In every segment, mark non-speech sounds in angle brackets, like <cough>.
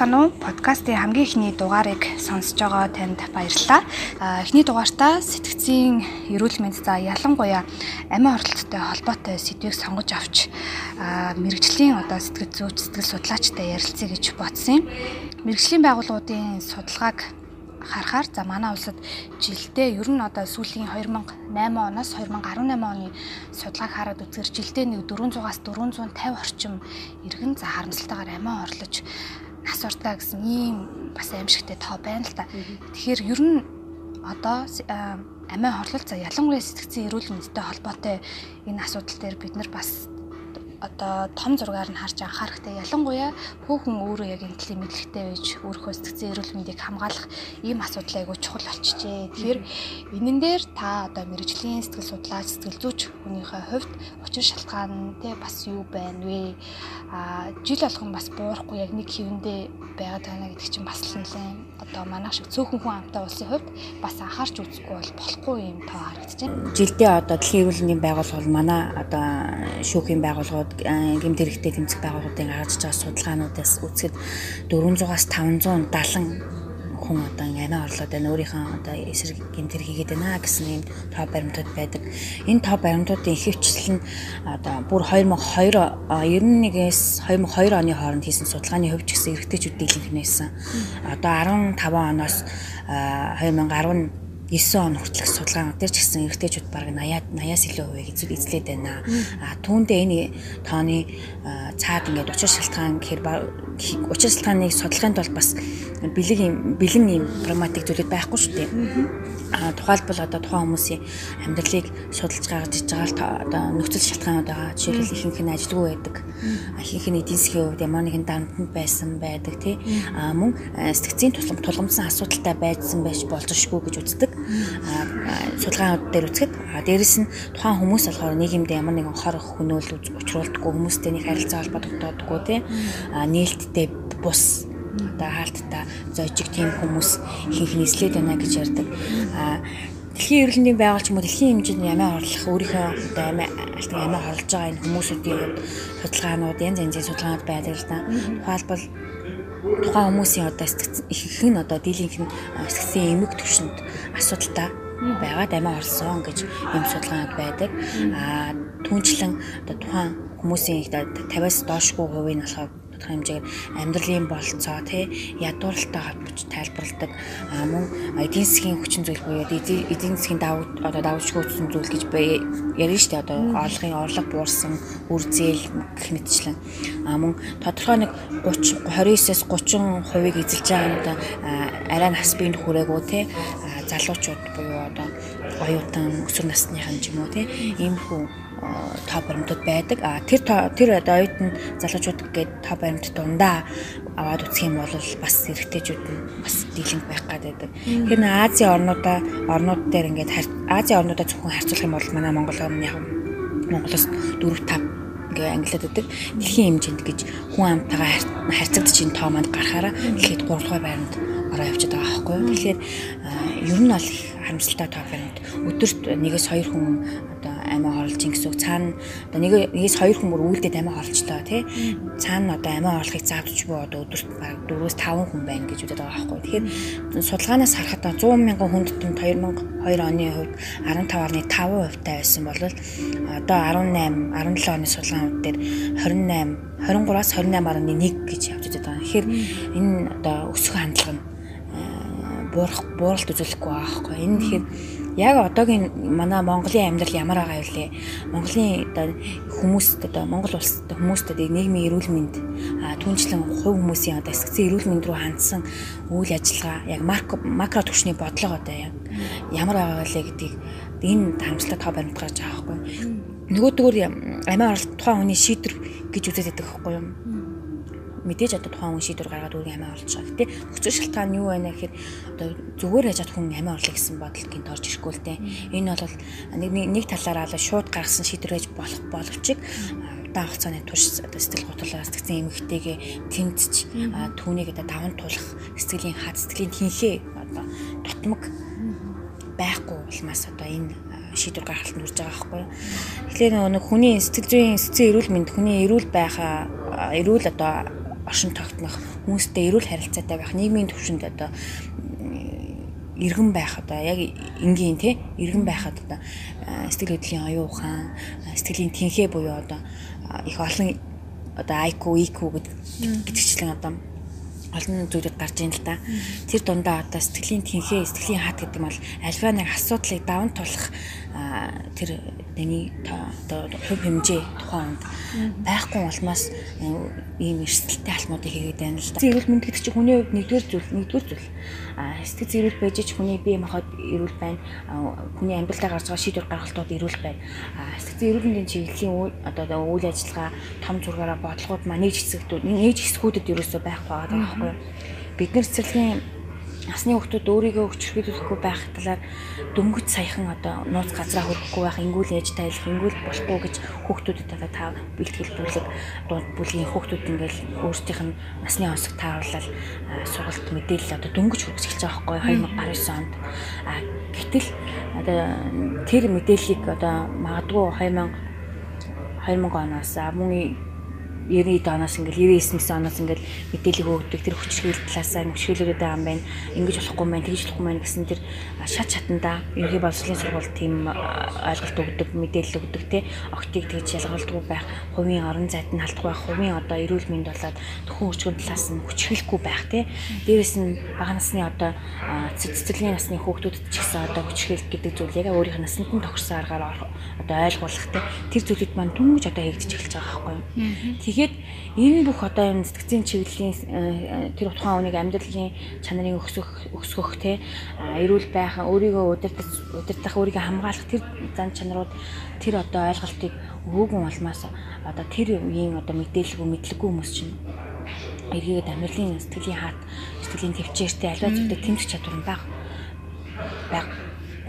байцгаана уу? Подкастын хамгийн ихний дугаарыг сонсож байгаа танд баярлалаа. Эхний дугаартаа сэтгцийн эрүүл мэнд за ялангуяа амин оролттой холбоотой сэдвийг сонгож авч мэрэгжлийн одоо сэтгэл зүйч сэтгэл судлаачтай ярилцъя гэж бодсон юм. Мэрэгжлийн байгууллагуудын судалгааг харахаар за манай улсад жилдээ ер нь одоо сүүлийн 2008 оноос 2018 оны судалгааг хараад үзэхэр жилдээ нэг 400-аас 450 орчим иргэн за харамсалтайгаар амиа орлож нас уртаа гэсэн ийм бас аимшигтэй тоо байна л да. Тэгэхээр ер нь одоо амиа хорлол за ялангуяа сэтгцэн эрүүл мэндтэй холбоотой энэ асуудал дээр бид нар бас одоо том зургаар нь харж анхаарах хэрэгтэй. Ялангуяа хүүхэн өөрөө яг энэ төлөв мэдлэгтэй байж өөрийнхөө сэтгцэн эрүүл мэндийг хамгаалах ийм асуудал айгүй чухал болчихжээ. Тэгэхээр энэн дээр та одоо мэрэгжлийн сэтгэл судлаач, сэтгэл зүйч хүнийхээ хувьд учир шалтгаан те бас юу байна вэ? А жил болгон бас буурахгүй яг нэг хэвэндээ байгаад байна гэдэг чинь бас л нэлээд одоо манайх шиг цөөхөн хүн амтай улсын хувьд бас анхаарч үзэхгүй бол болохгүй юм тоо харагдчихэв. Жилдээ одоо дэлхийн эрүүл мэндийн байгууллага манай одоо шүүхийн байгууллагууд гэмт хэрэгтэй тэмцэх байгууллагуудын гаргаж байгаа судалгаануудаас үзэхэд 400-аас 570 хүн одоо амиа орлоод байна өөрийнхөө одоо эсрэг гэмтэр хийгээд байна гэсэн ийм топ баримтууд байдаг. Энэ топ баримтуудын ихэвчлэл нь одоо бүр 2002 91-ээс 2002 оны хооронд хийсэн судалгааны хувьд ч гэсэн эрэгтэйчүүд дийлэнх нээсэн. Одоо 15 оноос 2010 9 он хүртэлх судалгаан дээр ч гэсэн эрэгтэйчүүд бараг 80 80-аас илүү хувийг эзэл эзлээд байна. А түүндээ энэ тооны цаад ингээд учир шалтгаан гэхээр учир шалтгааныг судлахын тулд бас бэлэг юм бэлэн юм прагматик зүйлүүд байхгүй шүү дээ. А тухайлбал одоо тухайн хүмүүсийн амьдралыг судалж гаргаж иж байгаа одоо нөхцөл шалтгаанууд байгаа. Жишээлбэл ихэнх нь ажилгүй байдаг. Ихэнх нь эдийн засгийн хувьд ямар нэгэн дамтанд байсан байдаг тий. А мөн сэтгцийн тулгам тулгамдсан асуудалтай байсан байж болзошгүй гэж үздэг судалгаанууд дээр үзэхэд дээрэс нь тухайн хүмүүс болохоор нийгэмд ямар нэгэн хор хөнөөл учруулдаггүй хүмүүстэй нэг харилцаа холбоо тогтоодоггүй тийм нээлттэй бус одоо хаалттай зожиг тийм хүмүүс ихэнх нь эслээд байна гэж ярьдаг. А Дэлхийн эрүүл мэндийн байгуулч юм уу дэлхийн хэмжээнд амиа хорлох өөрийнхөө одоо амиа амиа хорлож байгаа энэ хүмүүсүүдийн судалгаанууд янз янзын судалгаанууд байдаг л да. Тухайлбал тухайн хүмүүсийн одоо ихэнх нь одоо дийлийнх нь сэтгцийн эмэг төвшөнд асуудалтай байгаад амиа орсон гэж юм судалгаанд байдаг. Аа түүнчлэн одоо тухайн хүмүүсийн 50-аас доошгүй хувийн болохоор тодорхой хэмжээгээр амьдралын болцоо тий ядууралтай холбож тайлбарладаг мөн эдийн засгийн хүчин зүйл буюу эдийн засгийн давуу одоо давуулшгүй хүчин зүйл гэж ярина шүү дээ. Одоо орлогын орлого буурсан үр зээл гэх мэтчлэн. Мөн тодорхой нэг 30 29-с 30 хувийг эзэлж байгаа нь одоо арай нас биенд хүрээгүй тий залуучууд буюу одоо оюутан өсвөр насныхан ч юм уу тий ийм хүн топ баримтууд байдаг. А тэр тэр одоо оюутан залуучууд гээд топ баримт дундаа аваад үсэх юм бол бас эрэгтэйчүүд нь бас дийлэнх байх гадбайдаг. Тэгэхээр Азийн орнуудаа орнууд дээр ингээд Азийн орнуудаа зөвхөн харьцуулах юм бол манай Монгол орны яг Монголоос 4 5 ингээ англиад өгдөг дэлхийн хэмжээнд гэж хүн амтайгаа харьцагдаж ин тоо манд гарахаараа дэлхийд 3 дугаар байранд ороо явчихад байгаа байхгүй. Тэгэхээр ер нь бол харамсалтай тоо баримт өдөрт нэгээс хоёр хүн одоо амиа хорлж ин гэсэн үг. Цаана одоо нэг нэгээс хоёр хүн бүр үүлдээд амиа хорлцлоо тий. Цаана одоо амиа хорлохыг заавдж буй одоо өдөрт баг 4-өөс 5 хүн байна гэж үздэг байгаа байхгүй. Тэгэхээр судалгаанаас харахад 100 мянган хүнд томд 2002 оны хувьд 15.5% таа байсан бол одоо 18 17 оны судалгаанууд дээр 28 23-аас 28.1 гэж явж байгаа. Тэгэхээр энэ одоо өсөх хандлага нь буурах бууралт үзүүлэхгүй байгаа байхгүй. Энэ тэгэхээр яг одоогийн манай Монголын амьдрал ямар байгаа вэ? Монголын одоо хүмүүст одоо Монгол улсад хүмүүст одоо нийгмийн эрүүл мэнд түнчлэн хувь хүмүүсийн одоо эсгцэн эрүүл мэнд рүү хандсан үйл ажиллагаа яг макро макро түвшний бодлого одоо яг ямар байгаа вэ гэдгийг энэ харамслаа тоо баримт гарч байгаа байхгүй. Нөгөөдгөр амиа оролт тухайн хүний шийдвэр гэж үзээд байдаг байхгүй юу? Мэдээж одоо тухайн хүн шийдвэр гаргаад өөрийн амиа байгаа. Гэтэ нөхцөл шалтгаан юу байна гэхээр одоо зүгээр хажаад хүн амиа орлоо гэсэн бодол гинт орж ирэхгүй л дээ. Энэ бол нэг нэг талаараа л шууд гаргасан шийдвэр гэж болох боловч удаан хугацааны турш одоо сэтгэл готролоос тэгсэн эмэгтэйгээ тэмцэж түүнийг одоо даван тулах сэтгэлийн хад сэтгэлийн тэнхээ одоо тутмаг байхгүй улмаас одоо энэ шийдвэр гаргалтанд хүрж байгаа байхгүй. Тэгэхээр нэг хүний сэтгэл зүйн эсцэн эрүүл мэнд хүний эрүүл байхаа эрүүл одоо оршин тогтнох, хүмүүстэй эрүүл харилцаатай байх, нийгмийн төвшөнд одоо иргэн байх одоо яг энгийн тий иргэн байхад одоо сэтгэл хөдлөлийн оюун ухаан сэтгэлийн тэнхээ буюу одоо их олон одоо IQ, EQ гэдэгчлэн одоо олон зүйлүүд гарч ийн л да. Тэр дундаа одоо сэтгэлийн тэнхээ, сэтгэлийн хат гэдэг нь бол альва нэг асуудлыг даван тулах тэр нэг одоо хувь хэмжээ тухайн онд байхгүй улмаас ийм эрсдэлтэй алхмуудыг хийгээд байна л да. Эрүүл мэнд гэдэг чинь хүний хувьд нэгдүгээр зүйл, нэгдүгээр зүйл. А сэтгэл зэрэг байж ч хүний бие махбод эрүүл байна. Хүний амьдралдаа гарч байгаа шийдвэр гаргалтууд эрүүл байна. А сэтгэл эрүүл мэндийн чиглэлийн одоо үйл ажиллагаа том зургаараа бодлогууд маань нэг хэсэгтүүд, нэг хэсгүүдэд ерөөсөө байхгүй байгаа байхгүй? Бид нар цэцэрлэгийн насны хүмүүс өөрийгөө өчрхөөлөхгүй байх талаар дөнгөж саяхан одоо нууц газраа хөрөхгүй байх ингүүл ээж тайлах ингүүл болохгүй гэж хүүхдүүдэд одоо та бэлтгэл бүлэг дунд бүлгийн хүүхдүүд ингээл өөрсдийнх нь насны онцог тааруулаад сургалт мэдээлэл одоо дөнгөж эхэлж байгаа байхгүй 2019 онд. А гэтэл одоо тэр мэдээллийг одоо магадгүй 2000 2000 оноос мөн 90 оноос ингээл 99 оноос ингээл мэдээлэл өгдөг тэр хүчрхийл талаасаа хүчрхийлээд байгаа юм байна. Ингэж болохгүй маань тэгж болохгүй маань гэсэн тэр шат шатанда ерхий боловсролын сургууль тийм ойлголт өгдөг мэдээлэл өгдөг те октыг тэгж ялгуулдаггүй байх хувийн орон зайд нь халтгүй байх хувийн одоо эрүүл мэнд болоод төхөн өчгөн талаас нь хүчрхийлэхгүй байх те. Дээрэс нь бага насны одоо цэцэрлэгийн насны хүүхдүүдэд ч гэсэн одоо хүчрхийлэх гэдэг зүйлийг өөрийнх нь насанд нь тохирсон аргаар одоо ойлгуулах те. Тэр зүйлүүд маань түнж одоо хийгдэж эхэлж байгаа байхгүй юу? Тэгэхээр энэ бүх одоо энэ сэтгцийн чиглэлийн э, тэр тухайн хүнийг амьдралын чанарыг өсгөх өсгөх те эрүүл байх өөрийгөө удирдах удирдах өөрийгөө хамгаалах тэр зан чанарууд тэр одоо ойлголтыг өгөөгүй болмаас одоо тэр үеийн одоо мэдээлэлгүй мэдлэггүй хүмүүс чинь эргээд амьдралын сэтгэлийн хаат сэтгэлийн төвчээртэй аливаа зүйлийг тэмцэх чадвар нь баг баг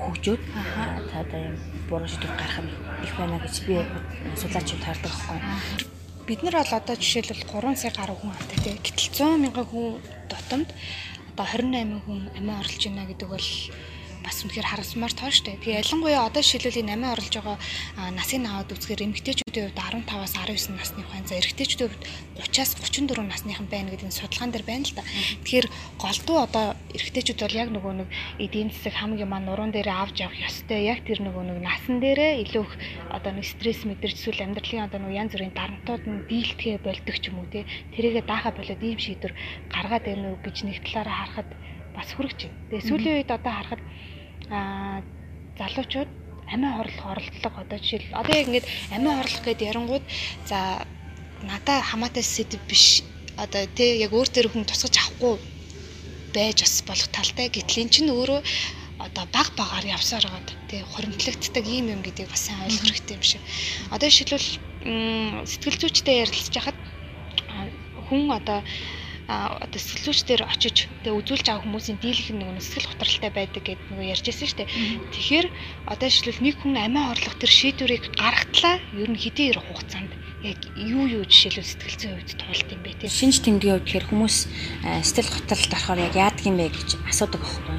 хөгжөөд та одоо юм буруу шийдвэр гаргах юм их байна гэж би судлаачид таардаг байхгүй бид нар бол одоо жишээлбэл 3 сая гаруй хүн авдаг тийм. Гэтэл 100 мянган хүн дотомд одоо 28 хүн амиа орлож байна гэдэг бол бас үнэхээр харамсмаар тоо штэ. Тэгээ ялангуяа одоо шилүүлийн 8 орлож байгаа насыг аваад үзэхээр эмэгтэйчүүдийн хувьд 15-аас 19 насны хүн за эрэгтэйчүүдийн хувьд 30-аас 34 насныхан байна гэдэг нь судалгаан дээр байна л да. Тэгэхээр голдуу одоо эрэгтэйчүүд бол яг нөгөө нэг эдийн засаг хамгийн маань нуруунд дээр авч явах ёстой. Яг тэр нөгөө нэг насан дээрээ илүү их одоо нэг стресс мэдэрч эсвэл амьдралын одоо нөгөө янз бүрийн дарамтууд нь дийлдэхэ болдог ч юм уу те. Тэрийгэ даахаа болоод ийм шийдвэр гаргаад байна уу гэж нэг талаараа харахад бас хүрэж байна. Тэгээ сүүлийн үед одоо харахад аа залуучууд амиа хорлох оролдлого одоо жишээл одоо яг ингээд амиа хорлох гэдээ ярангууд за надаа хамаатай сэдв биш. Одоо тий яг өөр төр хүн тусгаж авахгүй байж бас болох талтай. Гэтэл эн чинь өөрөө одоо баг багаар явсаар байгаа тий хоримтлагддаг юм юм гэдгийг бас сайн ойлгох хэрэгтэй юм шиг. Одоо жишээлбэл сэтгэл зүйчтэй ярилцж хахад хүн одоо одоо сэлгүүчдэр очиж тэгээ үзүүлж байгаа хүмүүсийн дийлэх нэг сэтгэл готролтой байдаг гэдэг нэг ярьжсэн шүү дээ. Тэгэхээр одоо жишээлбэл нэг хүн амиа орлох тэр шийдвэрийг гаргатлаа ер нь хэдийн ярих хугацаанд яг юу юу жишээлбэл сэтгэл зүйн хувьд туулт юм бэ тийм. Шинж тэмдгийн хувьд тэгэхээр хүмүүс сэтгэл готролд орохоор яг яадаг юм бэ гэж асуудаг байхгүй?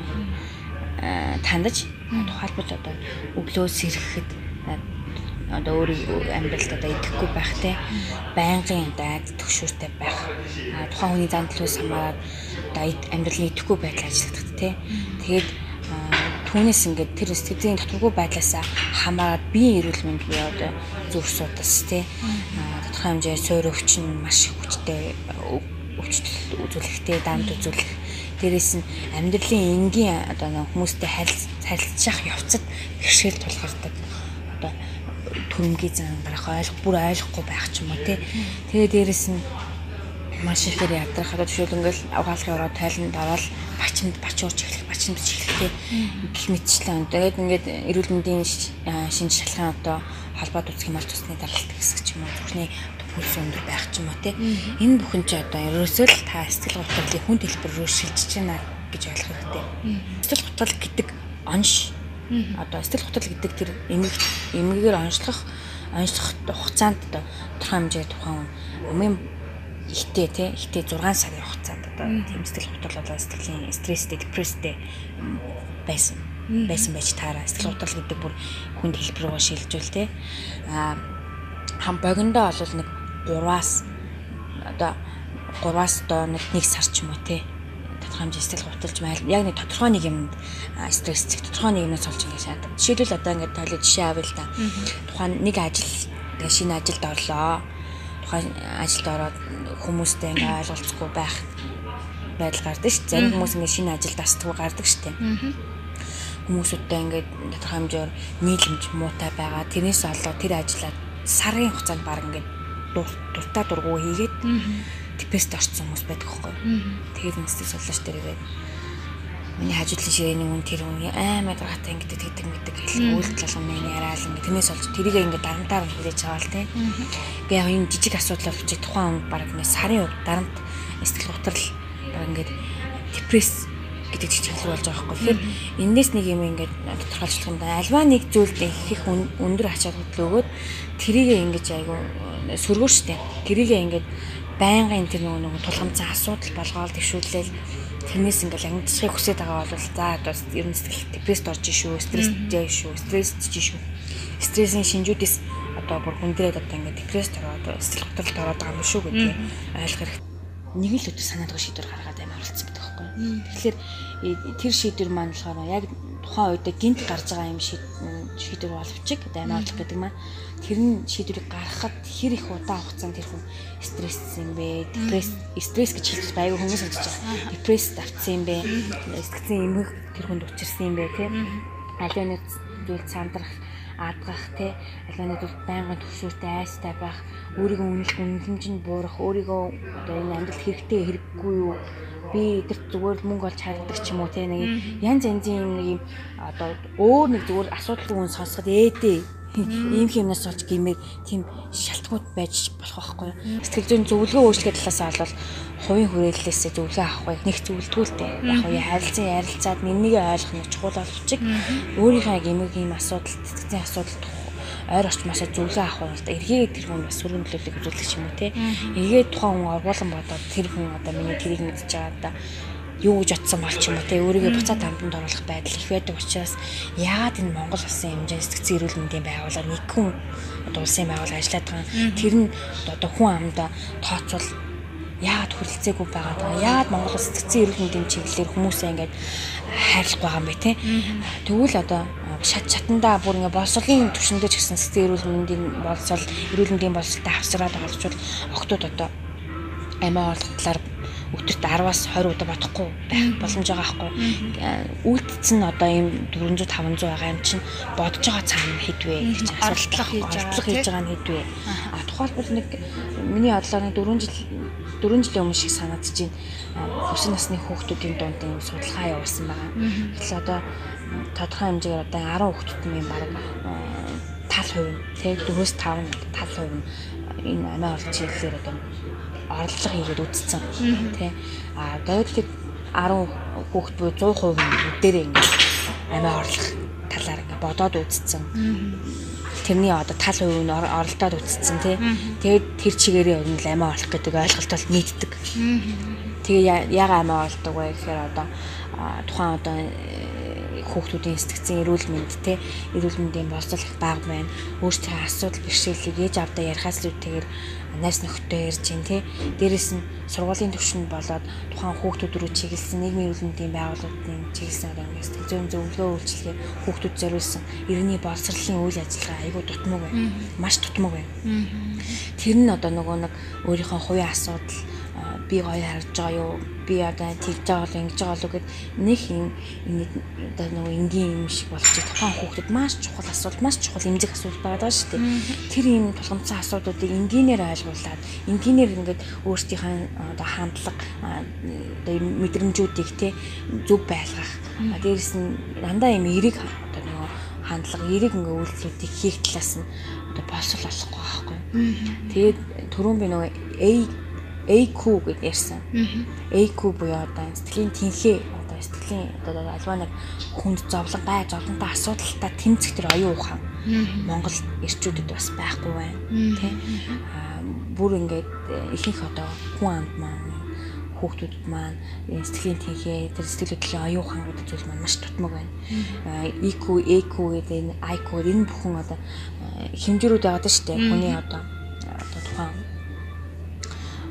Тандаж тухайлбал одоо өглөө сэрэхэд одоо өөрийн амьдралд одоо идэхгүй байх те. Байнгын дайд төгшүүртэй байх. А тухайн хүний зан төлөөс хамаарат одоо амьдралын идэхгүй байдал ажилладаг те. Тэгээд түүнээс ингээд тэр сэтгэлийн татваргүй байдлаас хамаарат биеийн эрүүл мэнд буюу одоо зүрх судас те. Тодорхой хэмжээ суур өвчин маш хүчтэй өвчлөлт үзүүлэхтэй дамд үзүүлэх. Дээрэс нь амьдралын энгийн одоо хүмүүстэй харилцах явцад бэрхшээл тулгардаг. Одоо төрөмгийн зан гарах ойлгох бүр ойлгохгүй байх ч юм уу тий. Тэгээ дээрэс нь маш ихээр ядрах. Одоо жишээл ингээл авгаалгын ороод тайланд ороод бачимд бачуурч эхлэх бачимд эхлэхтэй гэх мэтчлэн тэгээд ингээд эрүүл мэндийн шинж шалгахын одоо холбоод үзэх юм бол цусны даралт хэсэг ч юм уу зүрхний пульс өндөр байх ч юм уу тий. Энэ бүхэн ч одоо ерөөсөө л та сэтгэл готрлын хүн хэлбэр рүү шилжиж байна гэж ойлгох хэрэгтэй. Сэтгэл готрол гэдэг онш Одоо сэтгэл хөдлөл гэдэг тэр эмэг эмэгээр онцлох онцлох хугацаанд одоо тодорхой хэмжээ тухайн өмнө ихтэй тий ихтэй 6 сарын хугацаанд одоо тийм сэтгэл хөдлөл болоо сэтгэлийн стресстэй депресстэй байсан байсан байж таараа. Сэтгэл хөдлөл гэдэг бүр хүнд хэлбэр рүү шилжүүл тий. А хам богиндоо бол нэг 3-аас одоо 3-аас доо нэг сар ч юм уу тодорхой хэмжээ сэтгэл гуталж майл яг нэг тодорхой нэг юмд стрессцэг тодорхой нэг юмнаас олж ингэ шаад. Жишээлбэл одоо ингэ тойлоо жишээ авъя л да. Тухайн нэг ажил шинэ ажилд орлоо. Тухайн ажилд ороод хүмүүстэй ингэ <clears throat> ойлголцохгүй байх байдал гардаг шүү. Зарим хүмүүс ингэ шинэ ажилд астгүй гардаг шүү дээ. Хүмүүсүүдтэй ингээд тодорхой хэмжээр нийлэмж муутай байгаа. Тэрнээс олоо тэр ажлаа сарын хугацаанд баг ингээд дуртай дургу хийгээд депрессд орсон хүмүүс байдаг хөөхгүй. Тэгээд нэстэг суллаач дээрээ миний хажуудлын ширээний үн тэр үн аймаг гаргатай ингээд тэгдэг мэддэг хэл үйлдэл болгоны яриал ингээд тэрнээс олж тэрийг ингээд дарамтаар хүлээж байгаа л тийм. Гээ яг энэ жижиг асуудлаар чи тухайн үнд баг нэг сарын үед дарамт сэтгэл готрол баг ингээд депресс гэдэг чиглэл болж байгаа байхгүй. Тэгэхээр энэс нэг юм ингээд тодорхойлох юм да. Альва нэг зүйлд их өндөр ач холбогдол өгөөд тэрийг ингэж айгу сөргөөштэй. Тэрийг ингээд байнгын тэр нөгөө нөгөө тулгамцсан асуудал болгоод төвшүүлээл тэрнээс ингээл ангидчихыг хүсэж байгаа бол за одоо ер нь сэтгэл депресд орж шүү, стресстэй шүү, стрессж шүү. Стрессийн шинжүүдээс одоо бүр хүндрээд одоо ингээд депресд ороод сэтгэл готролд ороод байгаа юм шүү гэдгийг ойлгох хэрэгтэй. Нэг л өдөр санаад байгаа шийдвэр гаргаад амар болцсон гэдэг байхгүй. Тэгэхээр тэр шийдвэр маань болохоор яг тухайн үед гинт гарч байгаа юм шийдвэр боловч амар болох гэдэг маань тэр нь шийдвэрийг гаргахад хэр их удаан хугацаанд тэр хүн стресс юм бэ? Депресс стресс гэж хэлж байгаа хүмүүс бодож байгаа. Депресс давтсан юм бэ? Сэтгцэн эмгэг тэр хүнд учирсан юм бэ тий? Аливаа нэг зүйл сандрах аадгах тий аливаа нэг байнгын төвшөртэй айстай байх өөрийгөө үнэлэх үнэлэмж нь буурах өөрийгөө одоо энэ амьдралд хэрэгтэй хэрэггүй юу би эдгэрт зүгээр мөнгө олж харагдах ч юм уу тий нэг янз янзын нэг юм одоо өөр нэг зүгээр асуудал үн сонсоход ээдээ ийм юмнаас болж гимээр тийм шалтгууд байж болох байхгүй. Сэтгэл зүйн зөвлөгөө өөрчлөх талаас бол хувийн хүрээллээсээ зөвлөгөө авах байх нэг зөвлөдгөө л дээ. Яг уу харилцан ярилцаад нэмнийг ойлгох нь чухал боловч өөрийнхөө гимэг ийм асуудал сэтгэл зүйн асуудал ойр орчмоосоо зөвлөгөө авах одоо эргээд тэр хүн бас сүргэн төлөвлөлийг үзүүлэх юм уу те. Эргээд тухайн хүн оргуулсан бодоод тэр хүн одоо миний тэрийг мэдчихэж байгаа да юу гэж бодсон бол ч юм уу те. Өөрийгөө буцаад амтанд оруулах байдал их байдаг учраас яагаад энэ Монгол улсын хэмжээнд сэтгцэн эрүүл мэндийн байгууллага нэг хүн одоо улсын байгууллага ажиллаад байгаа. Тэр нь одоо хүн амдаа тооцвол яагаад хүрэлцээгүй байгаа? Даа яагаад Монгол улс сэтгцэн эрүүл мэндийн чиглэлээр хүмүүсээ ингээд хайрлах байгаа юм бэ те? Тэгвэл одоо шат чатандаа бүр ингээ боловсролын түвшиндээ ч гэсэн сэтгцэн эрүүл мэндийн боловсрол эрүүл мэндийн боловсролтой авсраад байгаа ч бол октод одоо амиа орлох талаар өдөрт 10-аас 20 удаа бодохгүй байх боломж байгаа байхгүй. Үйлдэлцэн нь одоо ийм 400 500 байгаа юм чинь бодож байгаа цаана хэдвэ гэж асуултлах ордлого хийж байгаа нь хэдвэ. А тухайлбал нэг миний бодлоор нэг 4 жил 4 жилийн өмнө шиг санагдаж байна. Өсвөр насны хүүхдүүдийн дунд ийм судалгаа явуулсан байгаа. Тэгэхээр одоо тодорхой хэмжээгээр одоо 10 хүүхдүүдийн баг тал хувь нь тэг 4-5 тал хувь нь энэ амиа олж ирлээр одоо орлого хийгээд үтцсэн. Тий а дойдлыг 10 хүүхэд буюу 100% бүгдээрээ ингээд амиа орлох талаар ингээд бодоод үтцсэн тэрний одоо тал хувь нь оролдоод үтцсэн тий. Тэгээд тэр чигээрээ ер нь амиа орлох гэдэг ойлголт бол нийтдэг. Тэгээ яга амиа орлдог вэ гэхээр одоо тухайн одоо хүүхдүүдийн сэтгцэн эрүүл мэнд те эрүүл мэндийн боловсрол их бага байна. Өөрсдөө асуудал бэрхшээлийг ээж авдаа ярихаас л үтэйгээр найс нөхдөд ярьж гин те. Дээрэс нь сургуулийн түвшинд болоод тухайн хүүхдүүд рүү чиглэсэн нийгмийн эрүүл мэндийн байгууллагын чиглэсэн одоо ингэ сэтгцэн зөвлөгөө үйлчлэгээ хүүхдүүд зориулсан иргэний боловсролын үйл ажиллагаа айгүй дутмаг байна. Маш дутмаг байна. Тэр нь одоо нөгөө нэг өөрийнхөө хувийн асуудал би гоё харж байгаа юу? Би одоо тэгж байгаа бол ингэж байгаа л үгээд нэг юм одоо нөгөө энгийн юм шиг болж тухайн хүүхдэд маш чухал асуудал маш чухал эмзэг асуудал байгаа шүү дээ тэр юм тулгамдсан асуудлуудыг энгийнээр ойлгуулад энгийнээр ингээд өөрсдийнхээ одоо хандлага одоо мэдрэмжүүдийг те зөв байлгах. Дээрэс нь дандаа юм эрэг одоо нөгөө хандлага эрэг ингээ үйлдэлүүдийг хийх талаас нь одоо боловсрол болохгүй байхгүй. Тэгээд түрүүн би нөгөө A AQ гэж ярьсан. AQ буюу одоо сэтгэлийн тэнхээ одоо сэтгэлийн одоо альва нэг хүнд зовлон гай зовлонтой асуудалтай тэмцэх тэр оюун ухаан Монгол эрчүүдэд бас байхгүй байна. Тэ? Аа бүр ингээд э, ихэнх одоо хүн амд маань хүүхдүүдэд маань сэтгэлийн тэнхээ тэр сэтгэл хөдлөлийн оюун ухаан гэдэг зүйл маань маш тутмаг байна. EQ, EQ гэдэг энэ IQ энэ бүхэн одоо э, хэмжүүрүүд байгаа даа шүү дээ. Хүний одоо одоо тухайн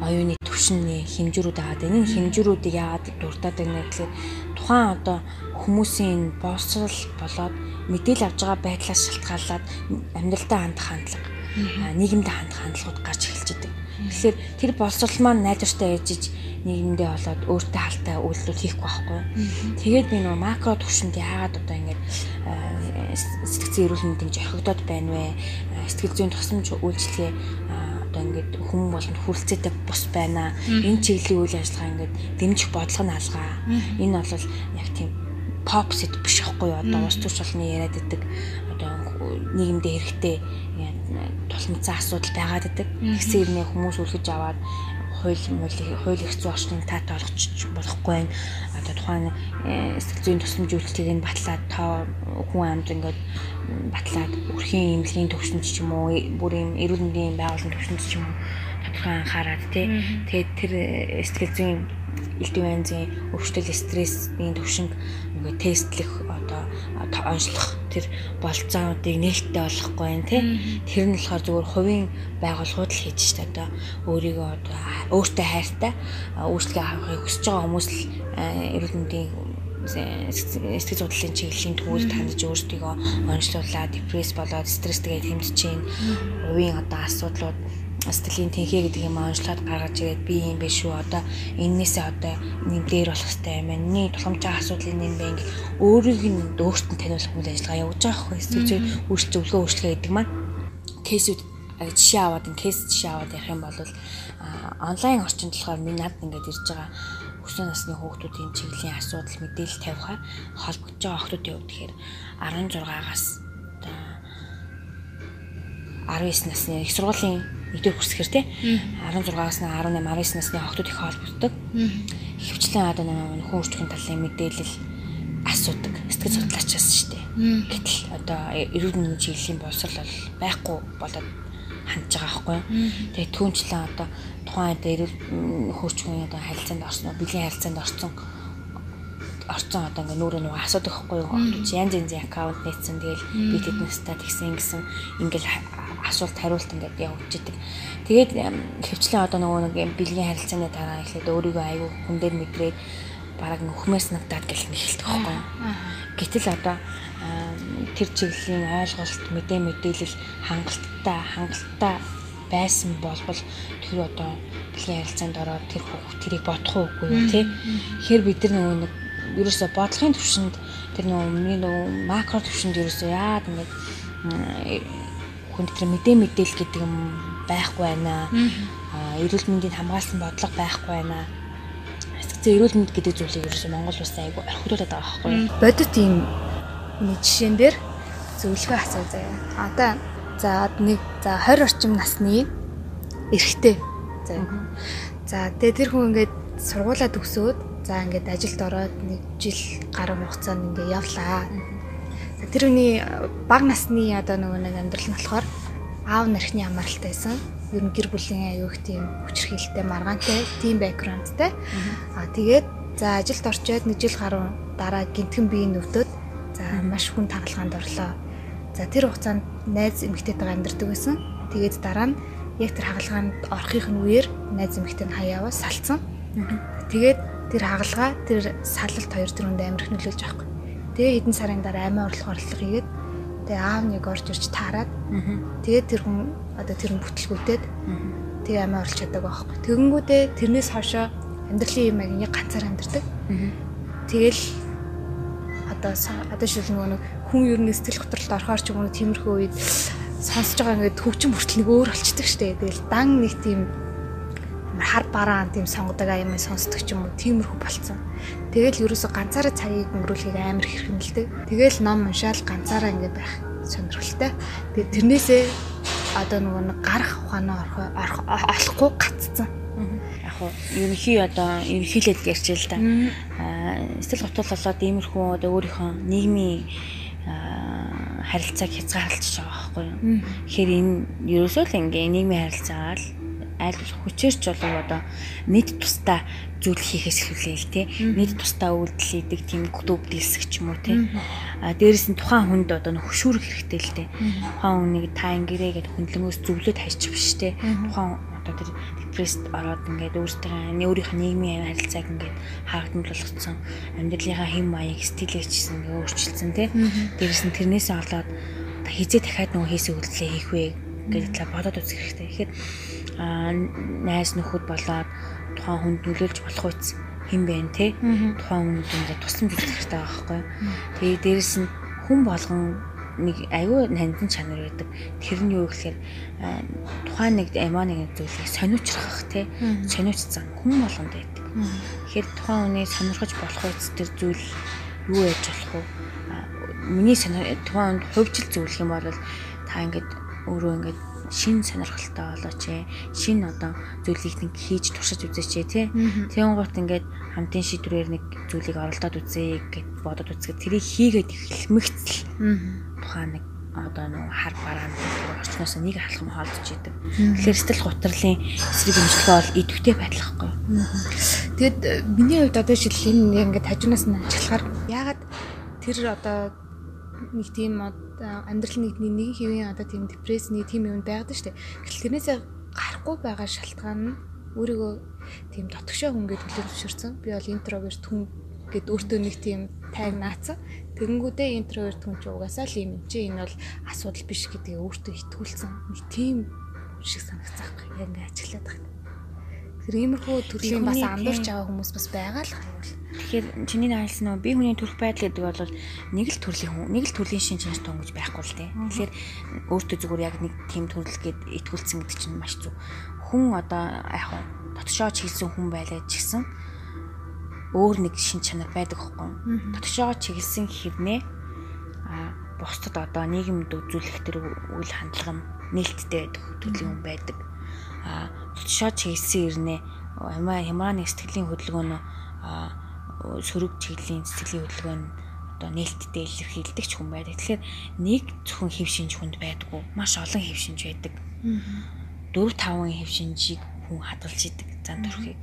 оюуны төвшинний хэмжүүрүүд байгаа. Энэ хэмжүүрүүдийг яагаад дуртаад байна гэхээр тухайн одоо хүмүүсийн боловсрал болоод мэдээлэл авж байгаа байдлаас шалтгаалаад амьдралдаа хандах хандлага, нийгэмдээ хандах хандлагууд гарч эхэлж байгаа. Тэгэхээр тэр боловсрал маань найдвартай ээжиж нийгэмдээ болоод өөртөө халтай үйлдэл хийхгүй байхгүй. Тэгээд би нөгөө макро төвшөнд яагаад одоо ингэж сэтгцэн эрүүл мэндийн жохигдоод байна вэ? Сэтгэл зүйн тусламж үйлчлэгээ одоо ингээд хүмүүс болонд хүрэлцээтэй бус байна. Энэ чиглэлийн үйл ажиллагаа ингээд дэмжих бодлого нь алгаа. Энэ бол яг тийм pop set биш байхгүй юу? Одоо ус төрч болны яриад идэг одоо нийгэмдээ хэрэгтэй тулмцсан асуудал байгаад идэг. Тэгсээр нэ хүмүүс үлгэж аваад хууль хууль их зүйн орчныг таатай болгочих болохгүй байна. Одоо тухайн э, сэтгэл зүйн тусламж үйлчлэгийг нь батлаад тоо хүн амд ингээд батлаад өрхийн эмнэлгийн төвшөнд ч юм уу бүр юм эрүүл мэндийн байгууллагын төвшөнд ч юм уу тодорхой анхаарад тий. Тэгээд тэр э, сэтгэл зүйн элдв янзын өвчтөл стрессийн төвшинг ингээ тестлэх одоо онцлох тэр болцоодыг нээлттэй болгохгүй байх тий. Тэр нь болохоор зүгээр хувийн байгууллагууд л хийж штэ одоо. Өөрийгөө одоо өөртөө хайртай үйлчлэгээ авахыг хүсэж байгаа хүмүүс л эрүүл мэндийн сэтгэл судлалын чиглэлийн төвөөр тандж өөрсдийгөө онцлуулаад депресс болоод стресстэйгээ тэмдэж чинь хувийн одоо асуудлууд сэтгэлийн тэнхээ гэдэг юм онцлоод гаргаж ирээд би юм биш үү одоо эннээсээ одоо нэг дээр болох хэрэгтэй юм байна. Миний тулгамжаа асуудлын юм байна гэх өөрийг нь өөртөө таниулах үйл ажиллагаа явуулж байгаа хгүй эсвэл үйлчлэл зөвлөгөө үйлчлэгээ гэдэг маань кейсүүд жишээ аваад ин кейс жишээ аваад ярих юм бол онлайн орчинд болохоор миний над ингээд ирж байгаа өсвөр насны хүүхдүүдийн чиглэлийн асуудал мэдээлэл тавихаар холбогдож байгаа хүүхдүүдийн хувьд тэгэхээр 16-аас одоо 19 насны их сургуулийн нэгдүгээр курс гэхэр тий 16-аас 18 19 насны охтууд их холбогддог. Хөвчлэн одоо нөхөн өөрчлөхийн талын мэдээлэл асуудаг сэтгэл судлаачаас шүү дээ. Гэтэл одоо эрүүл мэндийн чиглэлийн боловсрол бол байхгүй болоод хандж байгаа байхгүй. Тэгээ түүнчлэн одоо тухайн одоо эрүүл хөрчгийн одоо харилцаанд орсон, бэлгийн харилцаанд орсон орцсон одоо ингээ нүрээ нөгөө асуудаг байхгүй юу? Янз янзын аккаунт нээсэн. Тэгэл би тэднээсээ тэгсэн гэсэн ингээл асуулт хариулт ингээд явуулчихдаг. Тэгээд хөвчлэн одоо нөгөө нэг бэлгийн харилцааны дараа эхлээд өөрийгөө аягүй хүн дээр мэдрээд бараг нөхмөөс надад гэл нэхэлдэг байхгүй юу. Гэтэл одоо тэр чиглэлийн ойлголт мэдээ мэдээлэл хангалттай хангалттай байсан болбол тэр одоо бэлгийн харилцаанд ороод тэр хүүхд тэрийг бодох уугүй юу тий. Тэгэхээр бид нар нөгөө нэг ерөөсө бодлогын төвшөнд тэр нөгөө миний нөгөө макро төвшөнд ерөөсө яад ингээд хүнд тэр мэдээ мэдээлэл гэдэг юм байхгүй байна. Аа эрүүл мэндийн хамгаалсан бодлого байхгүй байна. Эцэгцээ эрүүл мэнд гэдэг зүйлийг ерөөсө Монгол улс айгүй орхиулаад байгаа байхгүй юу? Бодит ийм хүний жишээн дээр зөвлөгөө асуу заяа. Одоо за нэг за 20 орчим насны эрэгтэй. За. За тэгээ тэр хүн ингээд сургуулаа төгсөөд за ингээд ажилд ороод нэг жил гаруй хугацаанд ингээд явлаа тэр хүний баг насны одоо нөгөө нэг амьдрал нь болохоор аав нархны амралтай байсан. Ер нь гэр бүлийн аюух тийм хүчрхийлэлтэй маргаантай, тийм бэкграундтай. Аа тэгээд за ажилд орчоод нэг жил гаруй дараа гинтгэн биеийн өвдөд за маш хүн тархалгаанд орлоо. За тэр хугацаанд найз эмэгтэйтэйгээ амьдардаг байсан. Тэгээд дараа нь яг тэр хагалгаанд орохын үеэр найз эмэгтэй нь хаяаваа салцсан. Тэгээд тэр хагалгаа тэр салалт хоёр тэр хүнд амирх нөлөөлж байгаа юм Тэгээ хэдэн сарын дараа амиа орлого орлого хийгээд тэгээ аав нэг орж ирж таарад. Тэгээд тэр хүн одоо тэр хүн бүтлгүүтээд тэгээ амиа орлож чаддаг байхгүй. Тэгэнгүүтээ тэрнээс хойшоо амьдралын юм яг нэг ганцаар амьдардаг. Тэгэл одоо одоо шил нөгөө хүн ер нь сэтгэл готролд орохоор ч юм уу тиймэрхүү үед сонсож байгаа ингээд хөгжим хүртэл нэг өөр болчдөг штэ. Тэгэл дан нэг тийм хар бараан тийм сонгодог аймаа сонсдог ч юм уу тиймэрхүү болцсон. Тэгэл ерөөсө ганцаараа цагийг өнгөрүүлэхийг амар хэрхэмэлдэг. Тэгэл ном уншаал ганцаараа ингэ байх сонирхолтой. Тэгээ тэрнээсээ одоо нөгөө нэг гарах ухаанаа орох олохгүй гаццсан. Яг хуу ерөнхий одоо ерөнхийлээд ярьж л да. Сэтгэл готол болоод иймэрхүү одоо өөрийнхөө нийгмийн харилцааг хязгаарлаж байгаа байхгүй юу. Тэгэхээр энэ ерөөсөө л ингээ нийгмийн харилцаагаа л аль хүчээрч болов одоо нийт тусдаа зүйл хийхээс эхлүүлээ л тий. Нийт тусдаа үйлдэл хийдэг тийм клуб дэлсэх ч юм уу тий. А дээрэс нь тухайн хүнд одоо хөшүүрэх хэрэгтэй л дээ. Тухайн хүнийг та ингэрээ гэд хөндлөнгөөс зөвлөд хайчих биш тий. Тухайн одоо тэр депресд ороод ингээд өөртөө өөрийнх нь нийгмийн харилцааг ингээд хаагдмал болгоцсон амьдралынхаа хэм маяг стилээ ч гэсэн ингээд өөрчилсөн тий. Дээрээс нь тэрнээсээ олоод хизээ дахиад нөгөө хийсэн үйлдэлээ хийх вэ гэдэг талаар бодоод үзэх хэрэгтэй. Тэгэхээр найз нөхөд болоод тухайн хүнд нөлөөлж болох үс хэн бэ те тухайн хүнд тусламж үзэх хэрэгтэй байгаа байхгүй. Тэгээ дээрэс нь хүн болгон нэг аюу нандин чанар байдаг. Тэр нь юу гэхээр тухайн нэг эмаа нэг зүйлийг сониучрах те сониучсан хүн болгонд байдаг. Тэгэхээр тухайн хүний сонирхож болох үс тэр зүйл юу яаж болох вэ? Миний сонир тухайн хувьчил зөвлөх юм бол та ингээд өөрөө ингээд шин сонирхолтой болооч ээ. Шин одоо зүйлийг нэг хийж туршиж үзээч ээ тий. Тэгэн гут ингээд хамтын шийдвэрээр нэг зүйлийг оролдоод үзье гэд бодоод үзгээд тэрийг хийгээд эхлэмэгцэл. Тухайн нэг одоо нэг хар бараанд орчноос нэг алхам хаалдж идэг. Тэгэхээр сэтгэл гутралын эсрэг имжлэгээ бол идэвхтэй байдлахгүй. Тэгэд э, миний хувьд одоо жишээл энэ ингээд хажуунаас нь ажиллахаар ягаад тэр одоо нэг тийм амьдрал нэгний нэг хэвийн одоо тийм депресс нэг тийм юм байгаад штэ. Гэтэл тэрнээсээ гарахгүй байгаа шалтгаан нь өөрийгөө тийм дотгошоо хүн гэж төлөв зөвшөөрсөн. Би бол интроверт хүн гэд өөртөө нэг тийм тайг наацсан. Тэгэнгүүтээ интроверт хүн ч угаасаа л юм чи энэ бол асуудал биш гэдгийг өөртөө итгүүлсэн. Нэг тийм шиг санагцаахгүй. Яг ингээ ажиглаад байна. Тэр иймэрхүү төрлийн бас андуурч байгаа хүмүүс бас байгаа л хайвал. Тэгэхээр чиний наалс нөө би хүний төрх байдал гэдэг бол нэг л төрлийн хүн, нэг л төрлийн шин чанар тонгож байхгүй л дээ. Тэгэхээр өөртөө зүгээр яг нэг тийм төрөл гээд итгүүлсэн гэдэг чинь маш зүг. Хүн одоо яг дотшооч хийсэн хүн байлаа ч гэсэн өөр нэг шин чанар байдаг хөөхгүй. Дотшоо чиглэсэн хэрнээ а бусдад одоо нийгэмд үзүүлэх тэр үйл хандлага нь нээлттэй байдаг төрлийн хүн байдаг. Шоо чиглэсэн ирнэ амаа хямаа нэг сэтгэлийн хөдөлгөөнөө сөрөг чиглэлийн сэтгэлийн хөдөлгөөн нь одоо нээлттэй илэрхийлдэг ч хүн байдаг. Тэгэхээр нэг зөвхөн хэв шинж хүнд байдгүй. Маш олон хэв шинж байдаг. 4 5 хэв шинжийг хүн хадгалж идэг зан төрхийг.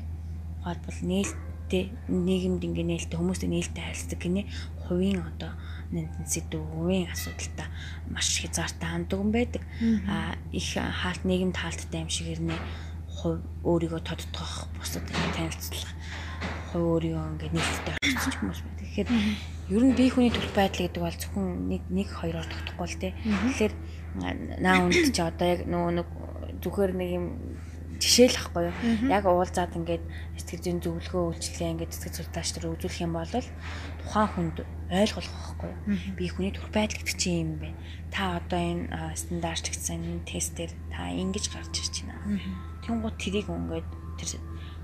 Хоолбол нээлттэй нийгэмд ингээ нээлттэй хүмүүстэй нээлттэй харилцдаг гинэ хувийн одоо нэнтэн сэдв хувийн асуудалтай маш хязгаартай ханддаг байдаг. А их хаалт нийгэмд хаалттай юм шиг ирнэ хувь өөрийгөө тодтогох бусад танилцлах хувь өөрийгөө ингээд нээлттэй орчсон хүмүүс байна. Тэгэхээр ер нь бие хүний төрх байдал гэдэг бол зөвхөн нэг нэг хоёроор тогтохгүй л дээ. Тэгэхээр наа үнд чи одоо яг нөгөө нэг зүгээр нэг юм жишээ л ахгүй юу. Яг уулзаад ингээд сэтгэл зүйн зөвлөгөө үйлчлэгээ ингээд сэтгэл судлаач нар үзүүлэх юм бол тухайн хүнд ойлгох байхгүй юу. Би хүний төрх байдал гэдэг чинь юм бэ. Та одоо энэ стандартлагдсан тестээр та ингэж гарч ирж байна. Тэнгууд тэрийг ингээд тэр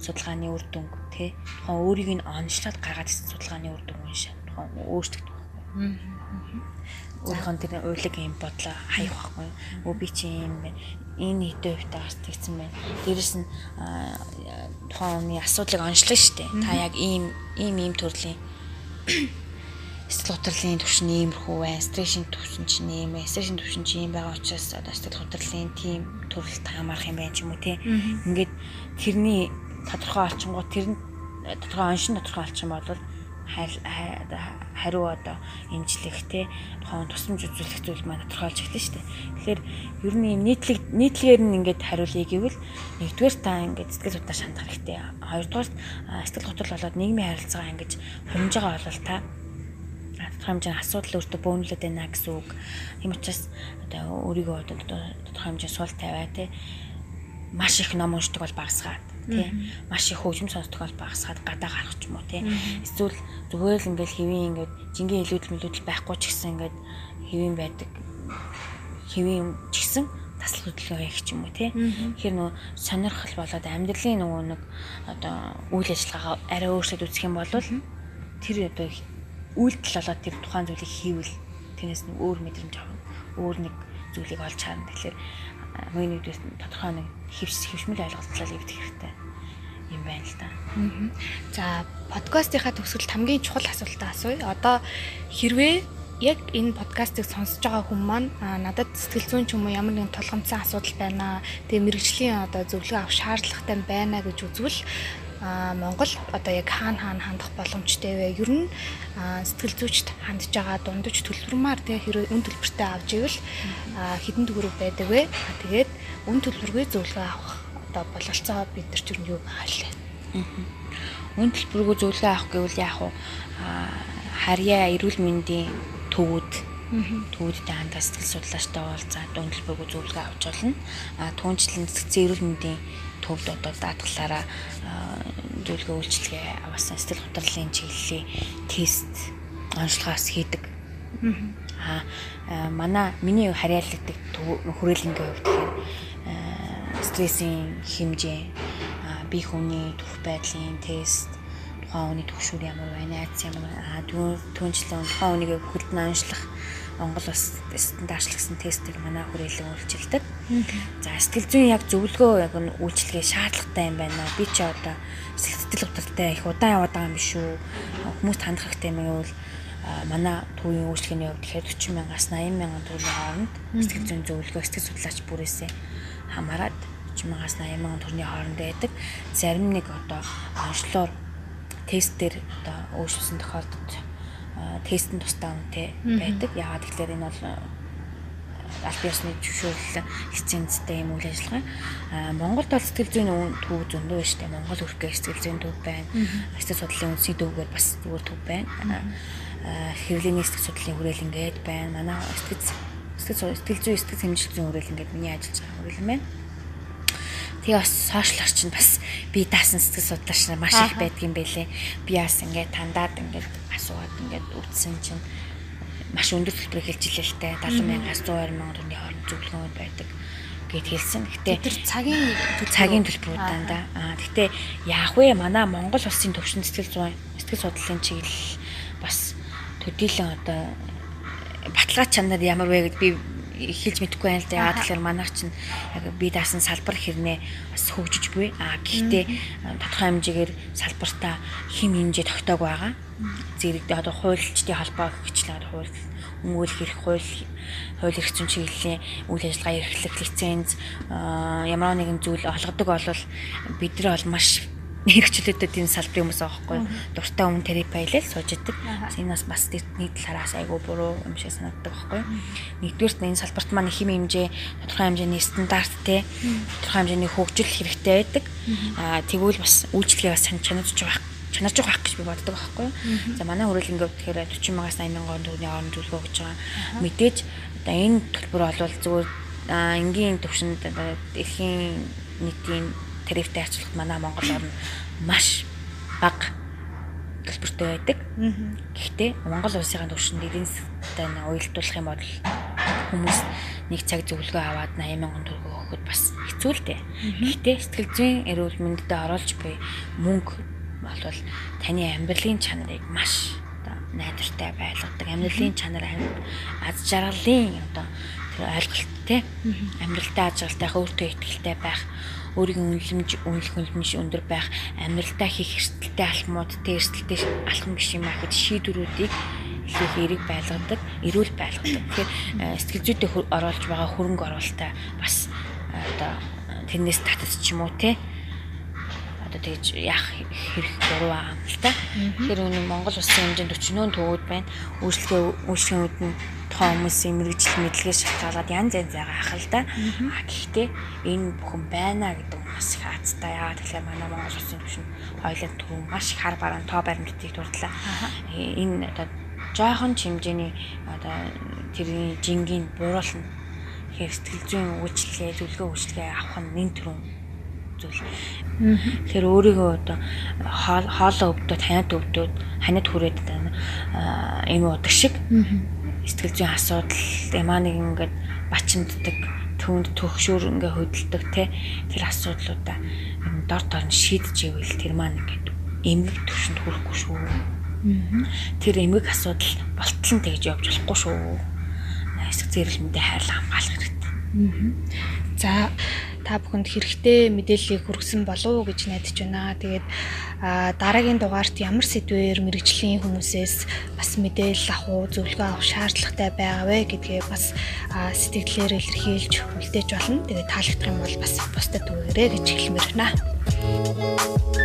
судалгааны үр дүнг тий тухайн өөрийг нь онцлоод гаргаад ирсэн судалгааны үр дүнг уншаа тухайн өөрсдөгдөв байхгүй. Өөрийнхөө тэр уйлаг юм бодлоо хаях байхгүй. Өө би чи юм байна. Энэ хувьтай гарч тэгсэн байна. Дээрэс нь тухайн хүний асуудлыг онцлоо штэ. Та яг ийм ийм ийм төрлийн <coughs> сэтгэл хөдлөлийн төвшин иймэрхүү бай, стрессийн төвшин чинь ийм бай, стрессийн төвшин чинь ийм байгаа учраас одоо сэтгэл хөдлөлийн тийм төрөлт хамаарах юм байна ч юм уу тий. Ингээд тэрний тодорхой олчингууд тэр нь тодорхой оншин тодорхой олчин бол хариу одоо имжлэх те тухайн тусламж үзүүлэх зүйл маань тодорхойлж эхэлнэ шүү дээ. Тэгэхээр ер нь юм нийтлэг нийтлэгээр нь ингээд хариулъя гэвэл нэгдүгээр та ингээд сэтгэл судлаач хандах хэрэгтэй. Хоёрдугаар сэтгэл готрол болоод нийгмийн харилцаагаа ингэж хөрмж байгаа бол та тодорхой хэмжээний асуудал өөртөө бөөнлөд байна гэсэн үг. Тийм учраас одоо өөрийгөө одоо тодорхой хэмжээний суул тавиа те маш их ном уншдаг бол багасгаад тий. Маш их хөгжим сонсдог бол багасгаад гадаа гарах ч юм уу тий. Эсвэл зүгээр л ингээл хэвийн ингээд жингийн илүүдэл мөлүүдэл байхгүй ч гэсэн ингээд хэвийн байдаг. Хэвийн ч гэсэн таслах хөдөлгөөн хийх ч юм уу тий. Тэгэхээр нөө сонирхол болоод амьдралын нөгөө нэг одоо үйл ажиллагаагаа арай өөрчлөд үзэх юм бол тэр одоо үйлдэл болоод тэр тухайн зүйлийг хийвэл тэрнээс нэг өөр мэдрэмж авах өөр нэг зүйлийг олж харна тэгэхээр миний дэс тодорхой нэг хөвс хөвшмөл ойлголцол ивдэх хэрэгтэй юм байна л да. За подкастынхаа төгсгөлд хамгийн чухал асуултаа асууя. Одоо хэрвээ яг энэ подкастыг сонсож байгаа хүн маань надад сэтгэл зүйн ч юм уу ямар нэгэн толгомцсон асуудал байна. Тэгээ мэрэгжлийн одоо зөвлөгөө авах шаардлагатай байна гэж үзвэл Монгол одоо яг хаана хаана хандах боломжтой вэ? Ер нь сэтгэл зүйчд хандж байгаа дундаж төлбөрмаар тий хэрэг үн төлбөртэй авч ивэл хэдэн төгрөг байдаг вэ? Тэгээд үн төлбөргүй зөвлөгөө авах одоо бололцоо бид нар ч юу байгаа лээ. Үн төлбөргөө зөвлөгөө авах гэвэл яах вэ? Харьяа эрүүл мэндийн төвүүд төвүүдтэй хамтаа сэтгэл судлаачтай уулзаад үн төлбөргөө зөвлөгөө авч болно. А түүнчлэн сэтгцэн эрүүл мэндийн төвд одоо даатгалаараа зөвлөгөө үйлчилгээ авсан сэтгэл хөдлөлийн чиглэлийн тест онцлогоос хийдэг. Аа манай миний харьяалагддаг хүрээлэнгийн хувьд тэгэхээр стрессийн хэмжээ бие хүний төрх байдлын тест тухайн хүний төгшүүр ямар байна, айдас ямар аа түүнчлэн тухайн хүнийг хөлдөн онцлох Монгол бас стандартчлагдсан тестийг манай хүрээлэн үйлчилдэг. За сэтгэл зүйн яг зөвлөгөө яг нь үйлчлэгээ шаардлагатай юм байна. Би чи одоо сэтгэл хөдлөлтөй их удаан яваад байгаа юм биш үү? Хүмүүст хандах хэрэгтэй юм бол манай төвийн үйлчлэгээний хувьд тэгэхээр 40 мянгаас 80 мянган төгрөгийн хооронд сэтгэл зүйн зөвлөгөө сэтгэл судлаач бүрээсээ хамаарат 40 мянгаас 80 мянган төгрөгийн хооронд байдаг. Зарим нэг одоо онцлоор тестээр одоо өөрчлөсөн тохиолдолд тестэн тустай үнэтэй байдаг. Яагаад гэвэл энэ бол аль биесны зөвшөөрлөл эцсийнцтэй юм үйл ажиллагаа. Аа Монголд бол сэтгэл зүйн төв зөндөө байна шүү дээ. Монгол хүрхгээ сэтгэл зүйн төв байна. Сэтгэл судлалын үндэсний төвгээр бас зүгээр төв байна. Аа хэвлэлийн сэтгэл судлалын хүрээлэн гээд байна. Манай сэтгэл сэтгэл сэтгэл зүйн сэтгэл хэмжил зүйн хүрээлэн гээд миний ажиллаж байгаа хүрээлэн байна. Тэгээ бас сошиал орчин бас би даасан сэтгэл судлаач нар маш их байдгийн байлээ. Би бас ингээд тандаад ингээд асууад ингээд үтсэн чинь маш өндөр төлбөр хэлж илээ л те 70 мянгаас 120 мянган төгрөгийн хооронд зөвлөгөөнд байдаг гэд хэлсэн. Гэтэ тэр цагийн цагийн төлбөрүүд даа. Аа гэтэ яах вэ? Манай Монгол улсын төвшин сэтгэл зүйн сэтгэл судлалын чиглэл бас төдийлөн одоо баталгаа чанар ямар вэ гэд би хэлж мэдэхгүй байна л да. Яагаад тэгэхээр манайх чинь яг би даасан салбар хэрнээ бас хөгжиж буй. А гэхдээ тодорхой хэмжээгээр салбартаа хим хэмжээ тогтоог байгаа. Зэрэг одоо хуульчдын холбоо гэчлээ хууль өмгөөлөх хэрэг хууль хууль эрх зүйн чиглэлийн үйл ажиллагаа эрхлэх лиценз ямар нэгэн зүйл олгодог бол бид нар бол маш хэрэгчлээтэй тийм салбарын хүмүүс байгаа байхгүй дуртай өмнө терапи хийлээ сууж идэг. Энэ бас нэг талаараас айгүй буруу юм шиг санагддаг байхгүй. Нэгдүгээрт энэ салбарт маань их юм хэмжээ тодорхой хэмжээний стандарт те тодорхой хэмжээний хөгжил хэрэгтэй байдаг. Аа тэгвэл бас үйлчлэгээ бас чанарч байх чанарч байх гэж би боддог байхгүй. За манай ингээд тэгэхээр 40 мянгаас 80 мянган төгрөгийн хооронд төлгөө гэж байгаа. Мэдээж одоо энэ төлбөр бол зүгээр энгийн төвшөнд дэлхийн нийтийн тарифтай харьцуулахад манай Монгол орн маш бага төлбөртэй байдаг. Гэхдээ Монгол улсын түвшинд эдийн засгийн уялдуулах юм бол хүмүүс нэг цаг зөвлөгөө аваад 80 мянган төгрөг өгөхөд бас хэцүү л дээ. Гэхдээ сэтгэл зүйн эрүүл мэндэд оруулж буй мөнгө болвол таны амьдралын чанарыг маш найдвартай байлгадаг. Амьдралын чанар аз жаргалын одоо тэр ойлголттой амьдралтай аз жаргалтай өөртөө ихтэй байх өөрийн үнэлэмж үнэлэх үнэлэмж өндөр байх амьдралдаа хийх эрсдэлтэй алхмууд тэ эрсдэлтэй алхам биш юм аа гэж шийдвэрүүдийг их эрэг байлгадаг, эрүүл байлгадаг. Тэгэхээр сэтгэл зүйтэй оруулж байгаа хөрөнгө оруулалтаа бас э, одоо тэрнээс татаж ч юм уу те одоо тэгж яах хэрэг буруу байгаа юм л та. Тэгэхээр энэ Монгол улсын хэмжээнд 40 төвүүд байна. Үйлчлэгээ үйлчлэгүүд нь тухайн хүмүүсийн мэрэгжил мэдлэгээ шалтгаалаад янз янз байгаа ах л да. А гэхдээ энэ бүхэн байна гэдэг нь бас их азтай. Яагаад тэгэхээр манай Монгол улсын түвшин хоёлын төв маш их хар баруун тоо баримтыг дурдлаа. Энэ одоо жоохон хэмжээний одоо тэрний жингийн бууруулна. Тэгэхээр сэтгэл зүйн үйлчлэгээ, зөвлөгөө үйлчлэгээ авах нь нэн төрүн зүйл. Тэгэхээр өөрийгөө одоо хоолоо өвдөд, ханад өвдөд, ханад хүрээд энэ удаг шиг сэтгэл зүйн асуудал ямаа нэг ингээд бачимддаг түүнд төгшөөр ингээ хөдөлдөг те тэр асуудлуудаа дор дор нь шийдэж ивэл тэр маань ингээд эмгэг төвшөнд хүрэхгүй шүү. Тэр эмгэг асуудал болтол нь тэгж явж болохгүй шүү. Эсэг зэрэл мэндэ хайрлах хамгаалах хэрэгтэй. За та бүхэнд хэрэгтэй мэдээллийг хүргэсэн болов уу гэж найдаж байна. Тэгээд дараагийн дугаарт ямар сэдвээр мэрэгжлийн хүмүүсээс бас мэдээлэл авах зөвлөгөө авах шаардлагатай байгаа вэ гэдгээ бас сэтгэлээр илэрхийлж үлдээж болно. Тэгээд таалагдах юм бол бас бусдад түгээрэй гэж хэлмээр байна.